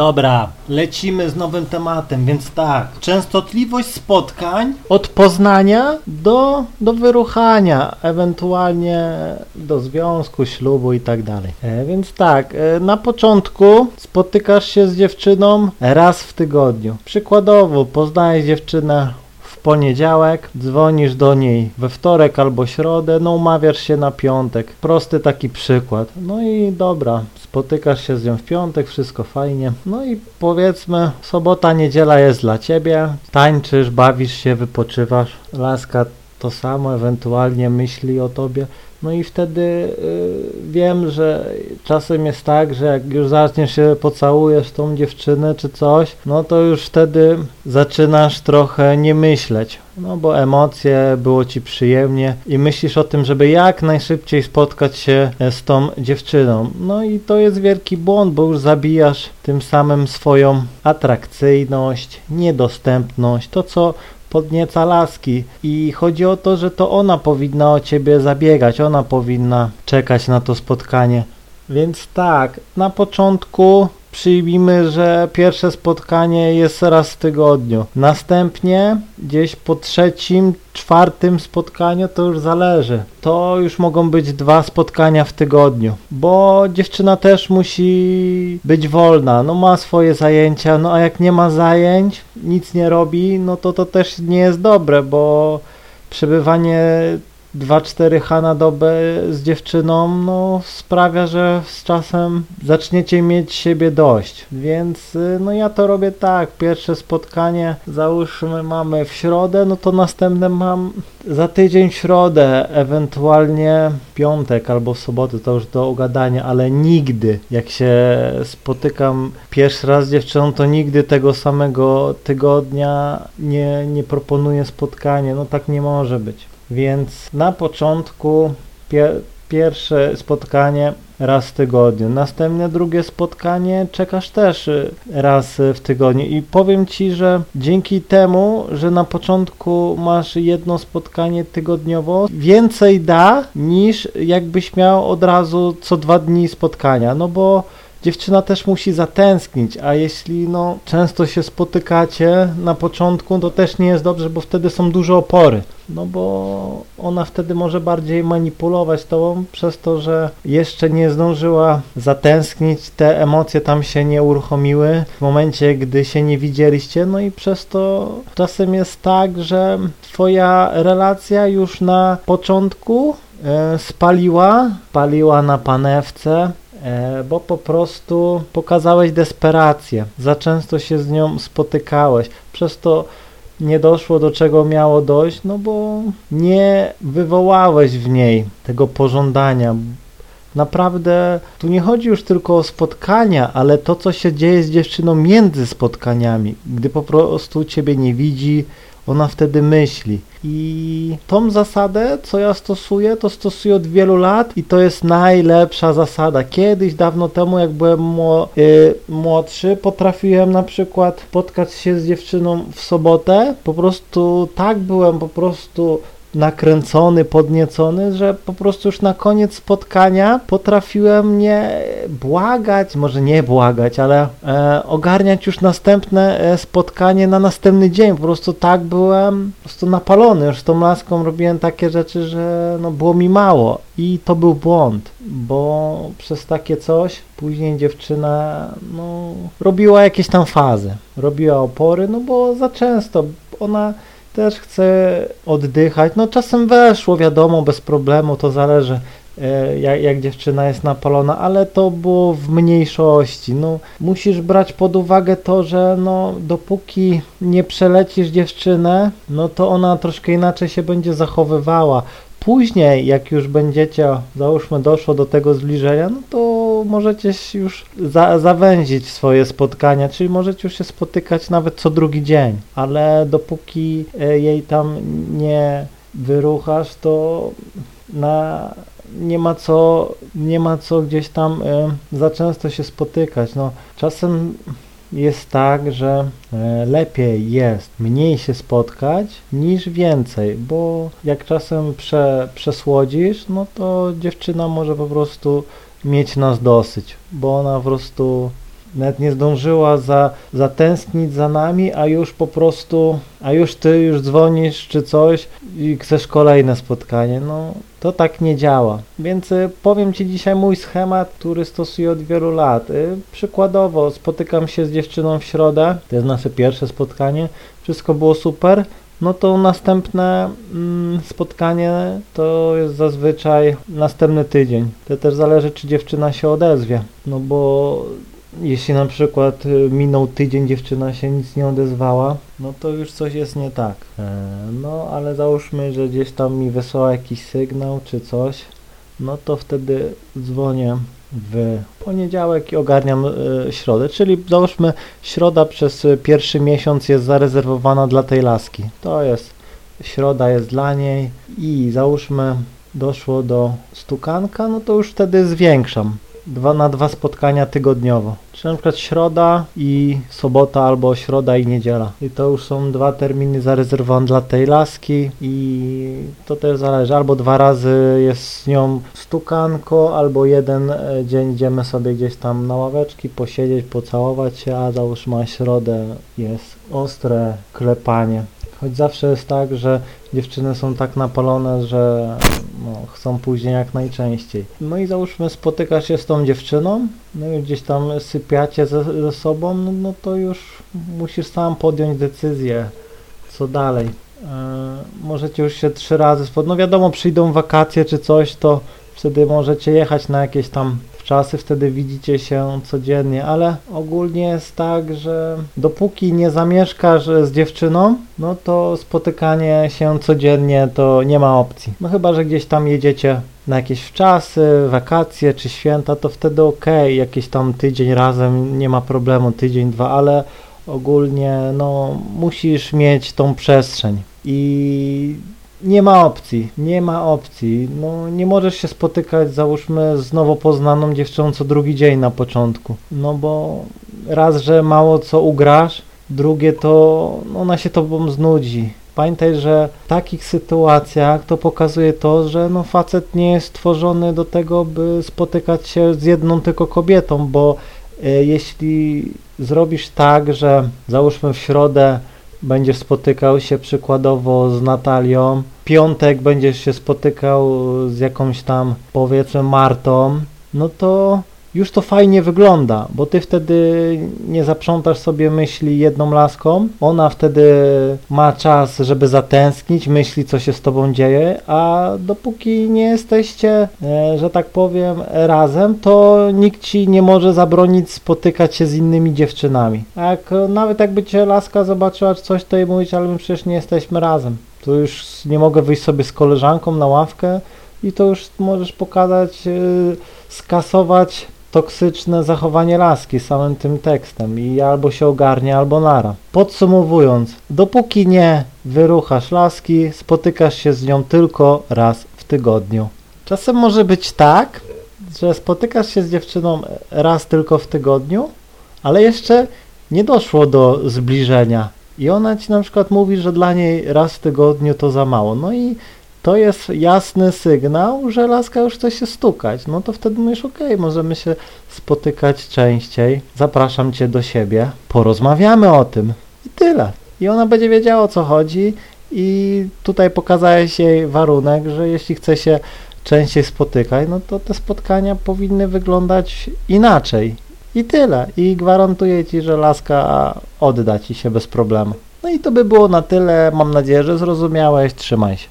Dobra, lecimy z nowym tematem, więc tak. Częstotliwość spotkań od poznania do, do wyruchania, ewentualnie do związku, ślubu i tak dalej. E, więc tak, e, na początku spotykasz się z dziewczyną raz w tygodniu. Przykładowo, poznajesz dziewczynę poniedziałek, dzwonisz do niej we wtorek albo środę, no umawiasz się na piątek. Prosty taki przykład. No i dobra, spotykasz się z nią w piątek, wszystko fajnie. No i powiedzmy, sobota, niedziela jest dla ciebie, tańczysz, bawisz się, wypoczywasz. Laska to samo, ewentualnie myśli o tobie. No i wtedy y, wiem, że czasem jest tak, że jak już zaczniesz się pocałujesz tą dziewczynę czy coś, no to już wtedy zaczynasz trochę nie myśleć. No bo emocje, było ci przyjemnie i myślisz o tym, żeby jak najszybciej spotkać się e, z tą dziewczyną. No i to jest wielki błąd, bo już zabijasz tym samym swoją atrakcyjność, niedostępność, to co podnieca laski i chodzi o to, że to ona powinna o ciebie zabiegać, ona powinna czekać na to spotkanie. Więc tak, na początku przyjmijmy, że pierwsze spotkanie jest raz w tygodniu. Następnie gdzieś po trzecim, czwartym spotkaniu to już zależy. To już mogą być dwa spotkania w tygodniu, bo dziewczyna też musi być wolna, no ma swoje zajęcia, no a jak nie ma zajęć, nic nie robi, no to to też nie jest dobre, bo przebywanie 2-4 H na dobę z dziewczyną, no sprawia, że z czasem zaczniecie mieć siebie dość. Więc y, no ja to robię tak, pierwsze spotkanie załóżmy mamy w środę, no to następne mam za tydzień w środę, ewentualnie piątek albo sobotę, to już do ogadania, ale nigdy jak się spotykam pierwszy raz z dziewczyną, to nigdy tego samego tygodnia nie, nie proponuję spotkanie, no tak nie może być. Więc na początku pie pierwsze spotkanie raz w tygodniu, następne drugie spotkanie czekasz też y, raz w tygodniu. I powiem Ci, że dzięki temu, że na początku masz jedno spotkanie tygodniowo, więcej da niż jakbyś miał od razu co dwa dni spotkania, no bo dziewczyna też musi zatęsknić, a jeśli no, często się spotykacie na początku, to też nie jest dobrze, bo wtedy są duże opory. No bo ona wtedy może bardziej manipulować tobą przez to, że jeszcze nie zdążyła zatęsknić, te emocje tam się nie uruchomiły w momencie, gdy się nie widzieliście, no i przez to czasem jest tak, że twoja relacja już na początku e, spaliła, paliła na panewce, bo po prostu pokazałeś desperację. Za często się z nią spotykałeś. Przez to nie doszło do czego miało dojść, no bo nie wywołałeś w niej tego pożądania. Naprawdę tu nie chodzi już tylko o spotkania, ale to, co się dzieje z dziewczyną między spotkaniami, gdy po prostu ciebie nie widzi, ona wtedy myśli. I tą zasadę, co ja stosuję, to stosuję od wielu lat i to jest najlepsza zasada. Kiedyś, dawno temu, jak byłem y, młodszy, potrafiłem na przykład spotkać się z dziewczyną w sobotę. Po prostu tak byłem po prostu nakręcony, podniecony, że po prostu już na koniec spotkania potrafiłem nie błagać, może nie błagać, ale e, ogarniać już następne e, spotkanie na następny dzień. Po prostu tak byłem po prostu napalony. Już z tą laską robiłem takie rzeczy, że no, było mi mało i to był błąd, bo przez takie coś później dziewczyna no, robiła jakieś tam fazy, robiła opory, no bo za często ona też chcę oddychać. No czasem weszło, wiadomo, bez problemu, to zależy e, jak, jak, dziewczyna jest napalona, ale to było w mniejszości. No, musisz brać pod uwagę to, że no, dopóki nie przelecisz dziewczynę, no to ona troszkę inaczej się będzie zachowywała. Później, jak już będziecie, załóżmy, doszło do tego zbliżenia, no to możecie już za, zawęzić swoje spotkania, czyli możecie już się spotykać nawet co drugi dzień, ale dopóki e, jej tam nie wyruchasz, to na nie ma co, nie ma co gdzieś tam y, za często się spotykać. No, czasem jest tak, że e, lepiej jest mniej się spotkać niż więcej, bo jak czasem prze, przesłodzisz, no to dziewczyna może po prostu mieć nas dosyć, bo ona po prostu nawet nie zdążyła za, zatęsknić za nami, a już po prostu, a już ty już dzwonisz czy coś i chcesz kolejne spotkanie. No to tak nie działa. Więc y, powiem Ci dzisiaj mój schemat, który stosuję od wielu lat. Y, przykładowo spotykam się z dziewczyną w środę, to jest nasze pierwsze spotkanie, wszystko było super. No to następne mm, spotkanie to jest zazwyczaj następny tydzień. To też zależy, czy dziewczyna się odezwie. No bo jeśli na przykład y, minął tydzień, dziewczyna się nic nie odezwała, no to już coś jest nie tak. E, no ale załóżmy, że gdzieś tam mi wysłała jakiś sygnał czy coś, no to wtedy dzwonię w poniedziałek i ogarniam y, środę, czyli załóżmy środa przez pierwszy miesiąc jest zarezerwowana dla tej laski. To jest, środa jest dla niej i załóżmy doszło do stukanka, no to już wtedy zwiększam dwa na dwa spotkania tygodniowo. Czy na przykład środa i sobota albo środa i niedziela. I to już są dwa terminy zarezerwowane dla tej laski i to też zależy. Albo dwa razy jest z nią stukanko, albo jeden e, dzień idziemy sobie gdzieś tam na ławeczki, posiedzieć, pocałować się, a załóżmy na środę jest ostre klepanie. Choć zawsze jest tak, że dziewczyny są tak napalone, że no, chcą później jak najczęściej. No i załóżmy spotykasz się z tą dziewczyną, no i gdzieś tam sypiacie ze, ze sobą, no, no to już musisz sam podjąć decyzję, co dalej. E, możecie już się trzy razy spod... No wiadomo, przyjdą wakacje czy coś, to wtedy możecie jechać na jakieś tam czasy, wtedy widzicie się codziennie, ale ogólnie jest tak, że dopóki nie zamieszkasz z dziewczyną, no to spotykanie się codziennie to nie ma opcji. No chyba, że gdzieś tam jedziecie na jakieś wczasy, wakacje czy święta, to wtedy ok, jakiś tam tydzień razem, nie ma problemu, tydzień, dwa, ale ogólnie no musisz mieć tą przestrzeń i nie ma opcji, nie ma opcji. No, nie możesz się spotykać, załóżmy, z nowo poznaną dziewczyną co drugi dzień na początku. No bo raz, że mało co ugrasz, drugie to no, ona się tobą znudzi. Pamiętaj, że w takich sytuacjach to pokazuje to, że no facet nie jest stworzony do tego, by spotykać się z jedną tylko kobietą, bo e, jeśli zrobisz tak, że załóżmy w środę będziesz spotykał się przykładowo z Natalią, piątek będziesz się spotykał z jakąś tam powiedzmy Martą, no to już to fajnie wygląda, bo ty wtedy nie zaprzątasz sobie myśli jedną laską, ona wtedy ma czas, żeby zatęsknić, myśli co się z tobą dzieje, a dopóki nie jesteście, e, że tak powiem, razem, to nikt ci nie może zabronić spotykać się z innymi dziewczynami. Jak, nawet jakby cię laska zobaczyła czy coś, to jej mówić, ale my przecież nie jesteśmy razem. To już nie mogę wyjść sobie z koleżanką na ławkę i to już możesz pokazać, e, skasować toksyczne zachowanie laski samym tym tekstem i albo się ogarnie, albo nara. Podsumowując, dopóki nie wyruchasz laski, spotykasz się z nią tylko raz w tygodniu. Czasem może być tak, że spotykasz się z dziewczyną raz tylko w tygodniu, ale jeszcze nie doszło do zbliżenia. I ona ci na przykład mówi, że dla niej raz w tygodniu to za mało. No i to jest jasny sygnał, że laska już chce się stukać. No to wtedy mówisz, ok, możemy się spotykać częściej, zapraszam cię do siebie, porozmawiamy o tym i tyle. I ona będzie wiedziała o co chodzi i tutaj pokazałeś jej warunek, że jeśli chce się częściej spotykać, no to te spotkania powinny wyglądać inaczej. I tyle. I gwarantuję ci, że laska odda ci się bez problemu. No i to by było na tyle. Mam nadzieję, że zrozumiałeś. Trzymaj się.